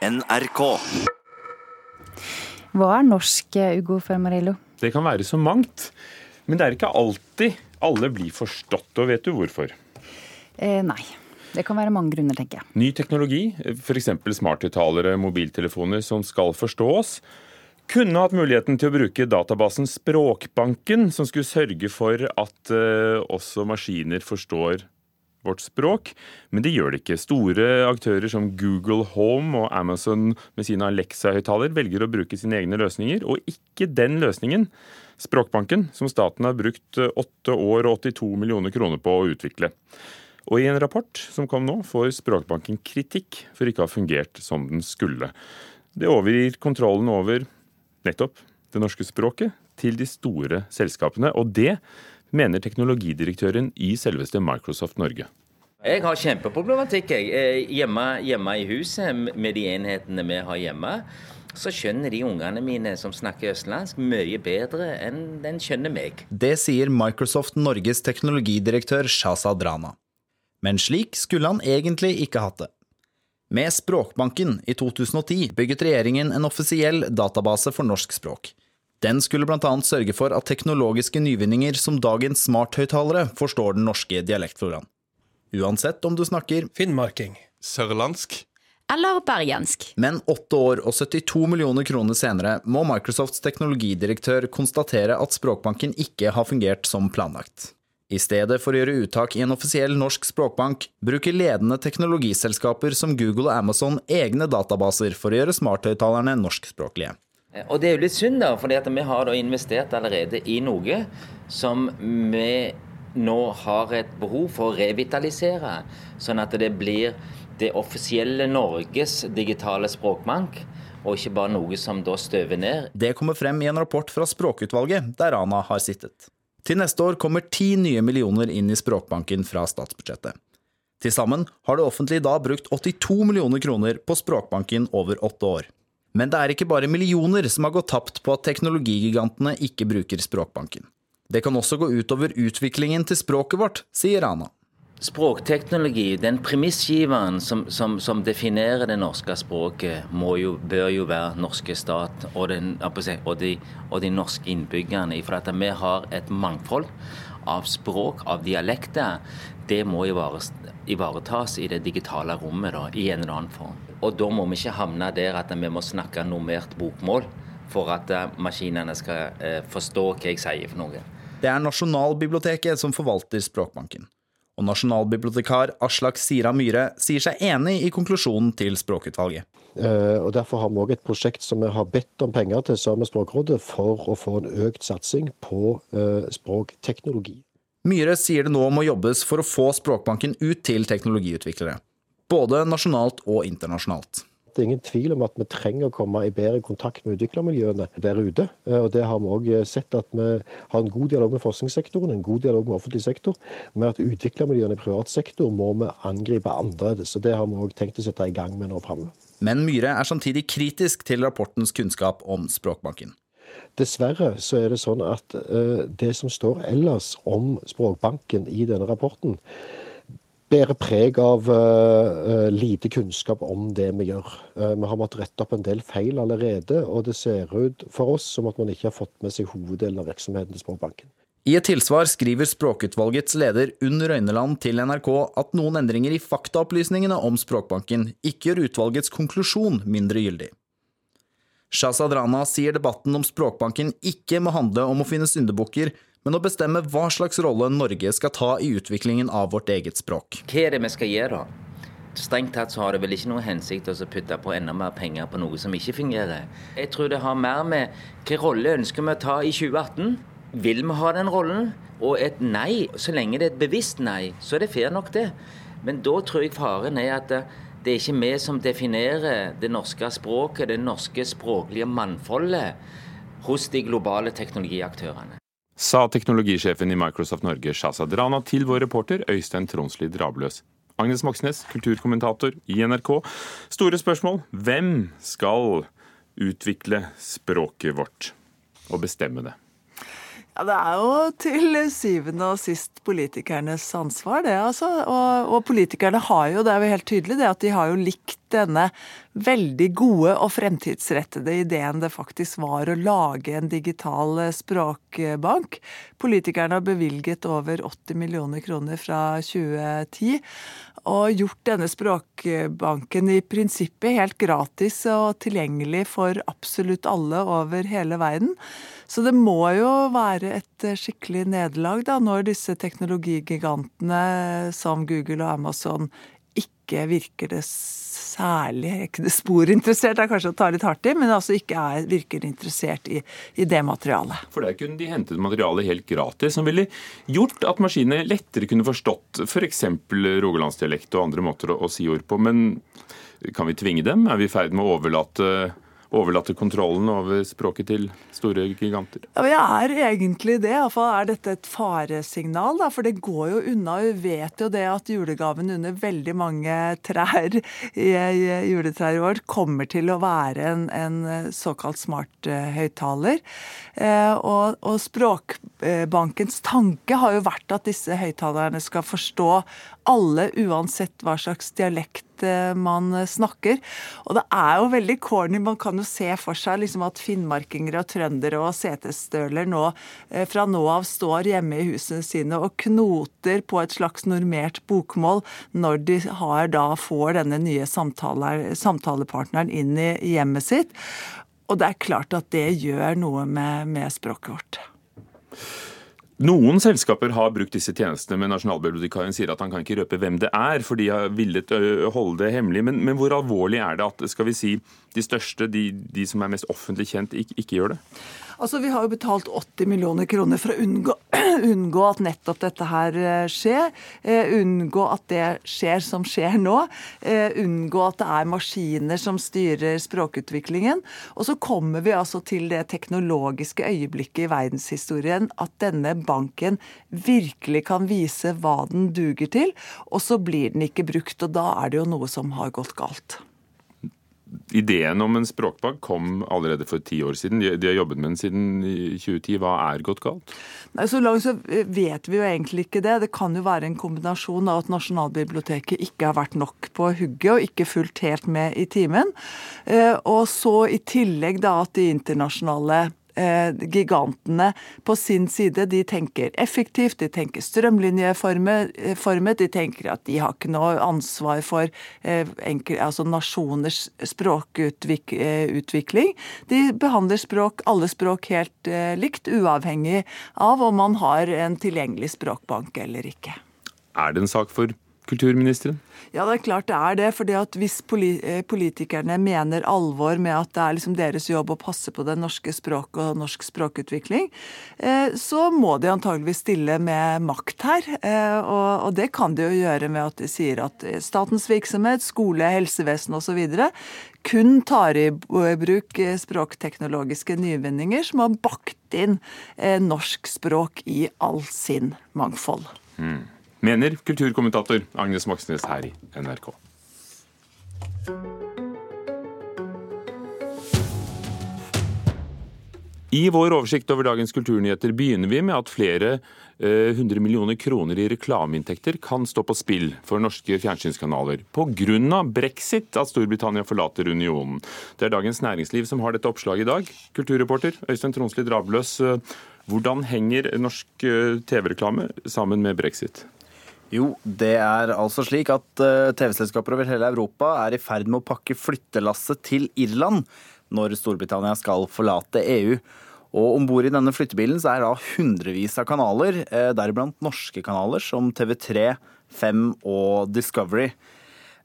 NRK. Hva er norsk, Ugo Fermarello? Det kan være så mangt. Men det er ikke alltid alle blir forstått, og vet du hvorfor? Eh, nei. Det kan være mange grunner, tenker jeg. Ny teknologi, f.eks. smarthøyttalere, mobiltelefoner som skal forstå oss, kunne hatt muligheten til å bruke databasen Språkbanken, som skulle sørge for at eh, også maskiner forstår vårt språk, men det gjør det ikke. Store aktører som Google Home og Amazon med sine Alexa-høyttaler velger å bruke sine egne løsninger, og ikke den løsningen, Språkbanken, som staten har brukt åtte år og 82 millioner kroner på å utvikle. Og i en rapport som kom nå, får Språkbanken kritikk for ikke å ha fungert som den skulle. Det overgir kontrollen over nettopp det norske språket til de store selskapene, og det mener teknologidirektøren i selveste Microsoft Norge. Jeg har kjempeproblematikk jeg. Eh, hjemme, hjemme i huset med de enhetene vi har hjemme. Så skjønner de ungene mine som snakker østlandsk mye bedre enn den skjønner meg. Det sier Microsoft Norges teknologidirektør Shaza Drana. Men slik skulle han egentlig ikke hatt det. Med Språkbanken i 2010 bygget regjeringen en offisiell database for norsk språk. Den skulle bl.a. sørge for at teknologiske nyvinninger som dagens smarthøyttalere forstår den norske dialektfloraen. Uansett om du snakker Finnmarking. Sørlandsk. Eller bergensk. Men åtte år og 72 millioner kroner senere må Microsofts teknologidirektør konstatere at Språkbanken ikke har fungert som planlagt. I stedet for å gjøre uttak i en offisiell norsk språkbank, bruker ledende teknologiselskaper som Google og Amazon egne databaser for å gjøre smarthøyttalerne norskspråklige. Og det er jo litt synd, da, for vi har da investert allerede i noe som vi nå har et behov for å revitalisere. Sånn at det blir det offisielle Norges digitale språkbank, og ikke bare noe som da støver ned. Det kommer frem i en rapport fra Språkutvalget, der Rana har sittet. Til neste år kommer ti nye millioner inn i Språkbanken fra statsbudsjettet. Til sammen har det offentlige da brukt 82 millioner kroner på Språkbanken over åtte år. Men det er ikke bare millioner som har gått tapt på at teknologigigantene ikke bruker Språkbanken. Det kan også gå utover utviklingen til språket vårt, sier Rana. Språkteknologi, den premissgiveren som, som, som, definerer det norske språket, jo, bør jo være norske stat og, den, og, de, og de, norske innbyggerne. For vi har et mangfold av språk, av dialekter. Det må ivaretas i det digitale rommet da, i en eller annen form. Og da må vi ikke havne der at vi må snakke normert bokmål for at eh, maskinene skal eh, forstå hva jeg sier for noe. Det er Nasjonalbiblioteket som forvalter Språkbanken. Og nasjonalbibliotekar Aslak Sira Myhre sier seg enig i konklusjonen til Språkutvalget. Uh, og Derfor har vi òg et prosjekt som vi har bedt om penger til sammen med Språkrådet for å få en økt satsing på språkteknologi. Myhre sier det nå må jobbes for å få Språkbanken ut til teknologiutviklere både nasjonalt og internasjonalt. Det er ingen tvil om at vi trenger å komme i bedre kontakt med utviklermiljøene der ute. Og Det har vi òg sett at vi har en god dialog med forskningssektoren, en god dialog med offentlig sektor. Men at utviklermiljøene i privat sektor må vi angripe annerledes. og Det har vi òg tenkt å sette i gang med nå framover. Men Myhre er samtidig kritisk til rapportens kunnskap om Språkbanken. Dessverre så er det sånn at uh, det som står ellers om Språkbanken i denne rapporten, bærer preg av uh, lite kunnskap om det vi gjør. Uh, vi har måttet rette opp en del feil allerede, og det ser ut for oss som at man ikke har fått med seg hoveddelen av virksomheten til Språkbanken. I et tilsvar skriver Språkutvalgets leder Unn Røyneland til NRK at noen endringer i faktaopplysningene om Språkbanken ikke gjør utvalgets konklusjon mindre gyldig. Shazad Rana sier debatten om Språkbanken ikke må handle om å finne syndebukker, men å bestemme hva slags rolle Norge skal ta i utviklingen av vårt eget språk. Hva er det vi skal gjøre? Strengt tatt så har det vel ikke noe hensikt å putte på enda mer penger på noe som ikke fungerer. Jeg tror det har mer med hvilken rolle ønsker vi å ta i 2018. Vil vi ha den rollen? Og et nei, så lenge det er et bevisst nei, så er det fair nok, det. Men da tror jeg faren er at det er ikke vi som definerer det norske språket, det norske språklige mannfoldet hos de globale teknologiaktørene sa teknologisjefen i Microsoft Norge Shazad Rana til vår reporter Øystein Tronsli Drabløs. Agnes Moxnes, kulturkommentator i NRK. Store spørsmål. Hvem skal utvikle språket vårt og bestemme det? Ja, Det er jo til syvende og sist politikernes ansvar, det altså. Og, og, politikerne har jo, det er jo helt tydelig, det at de har jo likt denne veldig gode og fremtidsrettede ideen det faktisk var å lage en digital språkbank. Politikerne har bevilget over 80 millioner kroner fra 2010 og gjort denne språkbanken i prinsippet helt gratis og tilgjengelig for absolutt alle over hele verden. Så det må jo være et skikkelig nederlag da, når disse teknologigigantene som Google og Amazon ikke virker det særlig sporinteressert, er kanskje å ta litt hardt i, men altså ikke er, virker interessert i, i, det materialet. For der kunne de hentet materialet helt gratis, som ville gjort at maskinene lettere kunne forstått f.eks. For rogalandsdialekt og andre måter å, å si ord på. Men kan vi tvinge dem? Er vi i ferd med å overlate overlate kontrollen over språket til store giganter? Ja, jeg er egentlig det. Iallfall er dette et faresignal. Da, for det går jo unna. Vi vet jo det at julegaven under veldig mange trær i juletrær i år kommer til å være en, en såkalt smarthøyttaler. Eh, og, og Språkbankens tanke har jo vært at disse høyttalerne skal forstå alle, uansett hva slags dialekt Eh, man snakker. Og det er jo veldig corny. Man kan jo se for seg liksom at finnmarkinger og trøndere og setesdøler nå eh, fra nå av står hjemme i husene sine og knoter på et slags normert bokmål når de har da får denne nye samtale, samtalepartneren inn i hjemmet sitt. Og det er klart at det gjør noe med, med språket vårt. Noen selskaper har brukt disse tjenestene, men nasjonalbibliotekaren sier at han kan ikke røpe hvem det er, for de har villet holde det hemmelig. Men, men, hvor alvorlig er det at skal vi si, de største, de, de som er mest offentlig kjent, ikke, ikke gjør det? Altså, Vi har jo betalt 80 millioner kroner for å unngå, unngå at nettopp dette her eh, skjer. Eh, unngå at det skjer som skjer nå. Eh, unngå at det er maskiner som styrer språkutviklingen. Og så kommer vi altså til det teknologiske øyeblikket i verdenshistorien at denne banken virkelig kan vise hva den duger til, og så blir den ikke brukt. Og da er det jo noe som har gått galt ideen om en språkbank kom allerede for ti år siden. De, har jobbet med den siden 2010. Hva er gått galt? Nei, Så langt så vet vi jo egentlig ikke det. Det kan jo være en kombinasjon av at Nasjonalbiblioteket ikke har vært nok på hugget og ikke fulgt helt med i timen. Eh, og så i tillegg da at de internasjonale gigantene på sin side de tenker effektivt, de tenker strømlinjeformet, eh, de tenker at de har ikke noe ansvar for eh, altså nasjoners språkutvikling. De behandler språk, alle språk helt likt, uavhengig av om man har en tilgjengelig språkbank eller ikke. Er det en sak for kulturministeren? Ja, det er klart det er det. fordi at Hvis eh, politikerne mener alvor med at det er liksom deres jobb å passe på det norske språket og norsk språkutvikling, eh, så må de antageligvis stille med makt her. Eh, og det kan de jo gjøre med at de sier at statens virksomhet, skole, helsevesen osv. kun tar i bruk språkteknologiske nyvinninger som har bakt inn norsk språk i all sin mangfold. Mm mener kulturkommentator Agnes Moxnes her i NRK. I vår oversikt over dagens kulturnyheter begynner vi med at flere eh, hundre eh, millioner kroner i reklameinntekter kan stå på spill for norske fjernsynskanaler pga. brexit, at Storbritannia forlater unionen. Det er Dagens Næringsliv som har dette oppslaget i dag. Kulturreporter Øystein Tronsli Drabløs, eh, hvordan henger norsk eh, TV-reklame sammen med brexit? Jo, det er altså slik at uh, TV-selskaper over hele Europa er i ferd med å pakke flyttelasset til Irland når Storbritannia skal forlate EU. Og om bord i denne flyttebilen så er da hundrevis av kanaler, uh, deriblant norske kanaler som TV3, 5 og Discovery.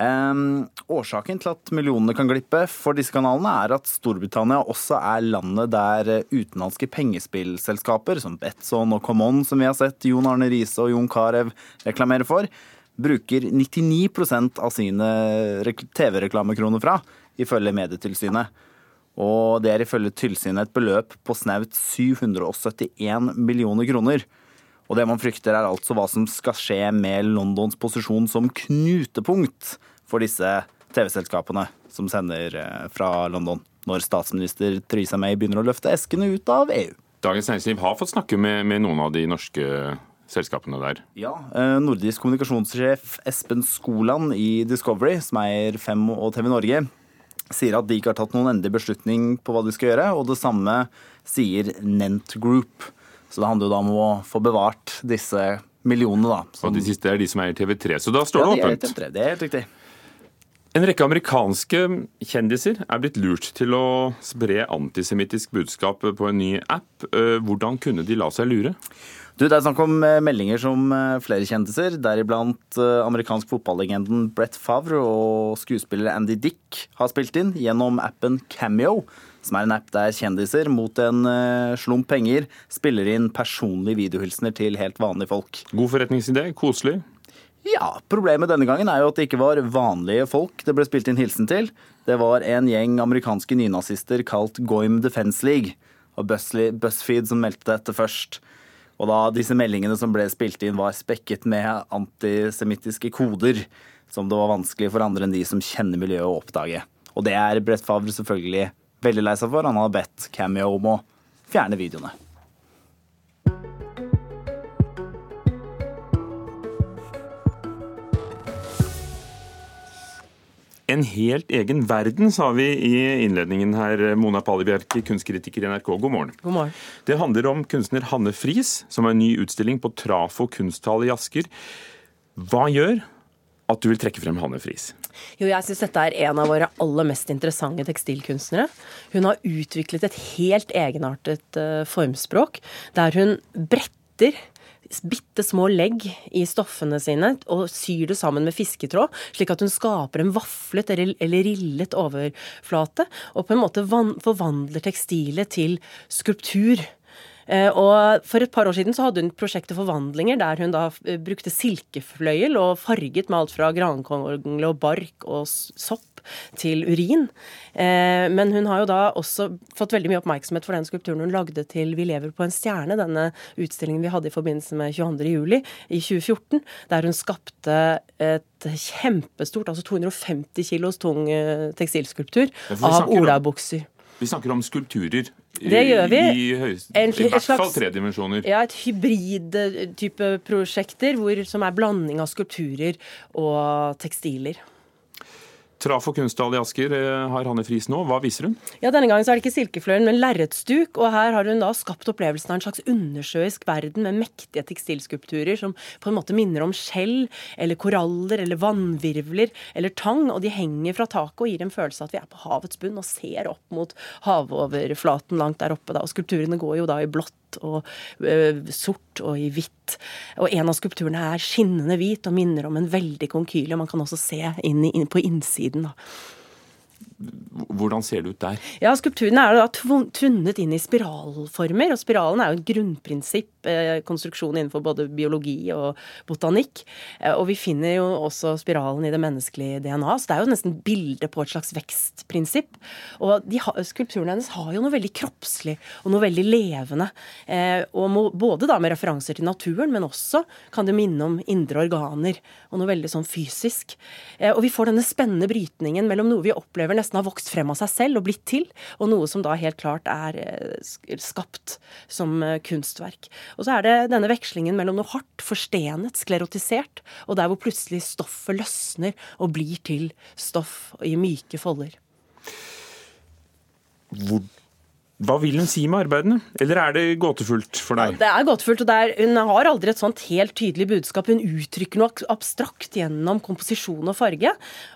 Årsaken til at millionene kan glippe for disse kanalene, er at Storbritannia også er landet der utenlandske pengespillselskaper som Betson og Common, som vi har sett Jon Arne Riise og Jon Carew reklamere for, bruker 99% av sine TV-reklamekroner fra, ifølge Medietilsynet. Og det er ifølge tilsynet et beløp på snaut 771 millioner kroner. Og det man frykter er altså hva som skal skje med Londons posisjon som knutepunkt for disse TV-selskapene som sender eh, fra London, når statsminister Theresa May begynner å løfte eskene ut av EU. Dagens Næringsliv har fått snakke med, med noen av de norske selskapene der. Ja, eh, Nordisk kommunikasjonssjef Espen Skoland i Discovery, som eier Fem og TV Norge, sier at de ikke har tatt noen endelig beslutning på hva de skal gjøre. Og det samme sier Nent Group. Så det handler jo da om å få bevart disse millionene, da. Og de siste er de som eier TV3. Så da står ja, det de åpent. TV3, det er helt riktig. En rekke amerikanske kjendiser er blitt lurt til å spre antisemittisk budskap på en ny app. Eh, Hvordan kunne de la seg lure? Du, Det er snakk om eh, meldinger som eh, flere kjendiser, deriblant eh, amerikansk fotballegenden Brett Favre og skuespiller Andy Dick har spilt inn gjennom appen Cameo, som er en app der kjendiser mot en slump penger spiller inn personlige videohilsener til helt vanlige folk. God forretningsidé, koselig. Ja, Problemet denne gangen er jo at det ikke var vanlige folk det ble spilt inn hilsen til. Det var en gjeng amerikanske nynazister kalt Goim Defense League. Og BuzzFeed som meldte dette først. Og da disse meldingene som ble spilt inn var spekket med antisemittiske koder, som det var vanskelig for andre enn de som kjenner miljøet å oppdage. Og det er Brett Favre selvfølgelig veldig lei seg for. Han har bedt Cameo om å fjerne videoene. En helt egen verden, sa vi i innledningen her. Mona Pali Bjerke, kunstkritiker i NRK, god morgen. God morgen. Det handler om kunstner Hanne Friis, som har en ny utstilling på Trafo kunsthall i Asker. Hva gjør at du vil trekke frem Hanne Friis? Jo, jeg syns dette er en av våre aller mest interessante tekstilkunstnere. Hun har utviklet et helt egenartet uh, formspråk, der hun bretter bitte små legg i stoffene sine og syr det sammen med fisketråd, slik at hun skaper en vaflet eller, rillet overflate, og på en måte forvandler tekstilet til skulptur. Eh, Og For et par år siden så hadde hun prosjektet Forvandlinger, der hun da eh, brukte silkefløyel og farget med alt fra grankongle og bark og sopp til urin. Eh, Men hun har jo da også fått veldig mye oppmerksomhet for den skulpturen hun lagde til Vi lever på en stjerne, denne utstillingen vi hadde i forbindelse med 22. juli i 2014, der hun skapte et kjempestort, altså 250 kilos tung tekstilskulptur av olabukser. Vi snakker om skulpturer Det gjør vi. i, høyest, En- i hvert hvert fall tre dimensjoner. Ja, et hybrid-type prosjekter hvor, som er blanding av skulpturer og tekstiler. Trafo kunsthall i Asker eh, har Hanne Friis nå. Hva viser hun? Ja, Denne gangen så er det ikke silkefløyel, men lerretsduk. Og her har hun da skapt opplevelsen av en slags undersjøisk verden med mektige tekstilskulpturer som på en måte minner om skjell eller koraller eller vannvirvler eller tang. Og de henger fra taket og gir en følelse av at vi er på havets bunn og ser opp mot havoverflaten langt der oppe. da. Og skulpturene går jo da i blått og øh, sort og i hvitt. Og en av skulpturene er skinnende hvit og minner om en veldig konkylie. Man kan også se inn, inn på innsiden. da. Hvordan ser det ut der? Ja, Skulpturene er da tvunnet inn i spiralformer, og spiralen er jo et grunnprinsipp, eh, konstruksjon innenfor både biologi og botanikk. Eh, og vi finner jo også spiralen i det menneskelige DNA, så det er jo nesten bilde på et slags vekstprinsipp. Og skulpturene hennes har jo noe veldig kroppslig og noe veldig levende. Eh, og må, både da med referanser til naturen, men også kan det minne om indre organer, og noe veldig sånn fysisk. Og vi får denne spennende brytningen mellom noe vi opplever nesten har vokst frem av seg selv og blitt til, og noe som da helt klart er eh, skapt som eh, kunstverk. Og så er det denne vekslingen mellom noe hardt, forstenet, sklerotisert, og der hvor plutselig stoffet løsner og blir til stoff i myke folder. Hvor, hva vil hun si med arbeidene? Eller er det gåtefullt for deg? Det er gåtefullt, og er, hun har aldri et sånt helt tydelig budskap. Hun uttrykker noe abstrakt gjennom komposisjon og farge.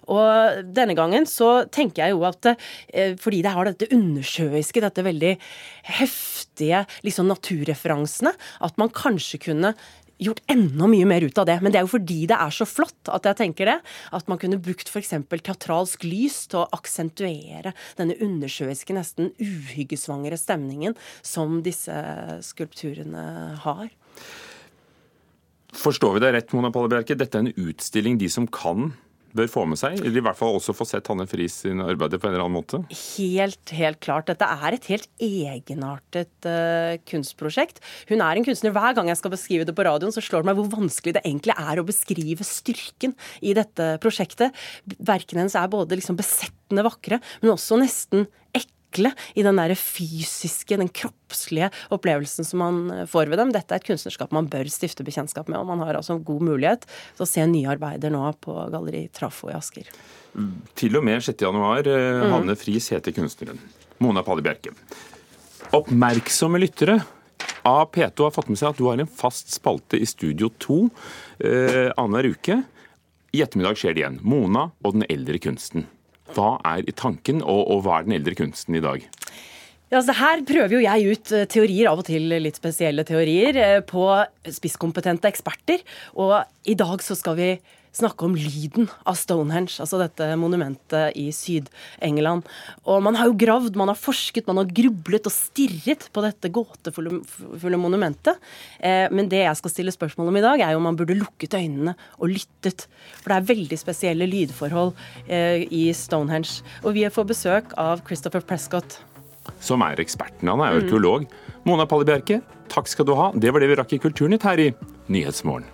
Og denne gangen så tenker jeg jo at eh, fordi det har dette undersjøiske, dette veldig heftige liksom naturreferansene, at man kanskje kunne gjort enda mye mer ut av det. Men det er jo fordi det er så flott at jeg tenker det. At man kunne brukt f.eks. teatralsk lys til å aksentuere denne undersjøiske, nesten uhyggesvangre stemningen som disse skulpturene har. Forstår vi deg rett, Mona Palle-Bjerke? Dette er en utstilling de som kan, bør få med seg? Eller i hvert fall også få sett Hanne Friis sine arbeider på en eller annen måte? Helt, helt klart. Dette er et helt egenartet uh, kunstprosjekt. Hun er en kunstner. Hver gang jeg skal beskrive det på radioen, så slår det meg hvor vanskelig det egentlig er å beskrive styrken i dette prosjektet. Verkene hennes er både liksom besettende vakre, men også nesten ekle i den der fysiske, den kroppslige opplevelsen som man eh, får ved dem. Dette er et kunstnerskap man bør stifte bekjentskap med, og man har altså en god mulighet til å se nye arbeider nå på Galleri Trafo i Asker. Til og med 6. januar, eh, Hanne Friis heter kunstneren. Mona Palle Bjerke. Oppmerksomme lyttere av P2 har fått med seg at du har en fast spalte i Studio 2 eh, annenhver uke. I ettermiddag skjer det igjen. Mona og den eldre kunsten. Hva er tanken, og, og hva er den eldre kunsten i dag? Ja, altså Her prøver jo jeg ut eh, teorier, av og til litt spesielle teorier, eh, på spisskompetente eksperter. Og i dag så skal vi snakke om lyden av Stonehenge, altså dette monumentet i Syd-England. Og man har jo gravd, man har forsket, man har grublet og stirret på dette gåtefulle monumentet. Eh, men det jeg skal stille spørsmål om i dag, er jo om man burde lukket øynene og lyttet. For det er veldig spesielle lydforhold i Stonehenge. Og vi får besøk av Christopher Prescott som er eksperten. Han er arkeolog. Mona Palle Bjerke, takk skal du ha. Det var det vi rakk i Kulturnytt her i Nyhetsmorgen.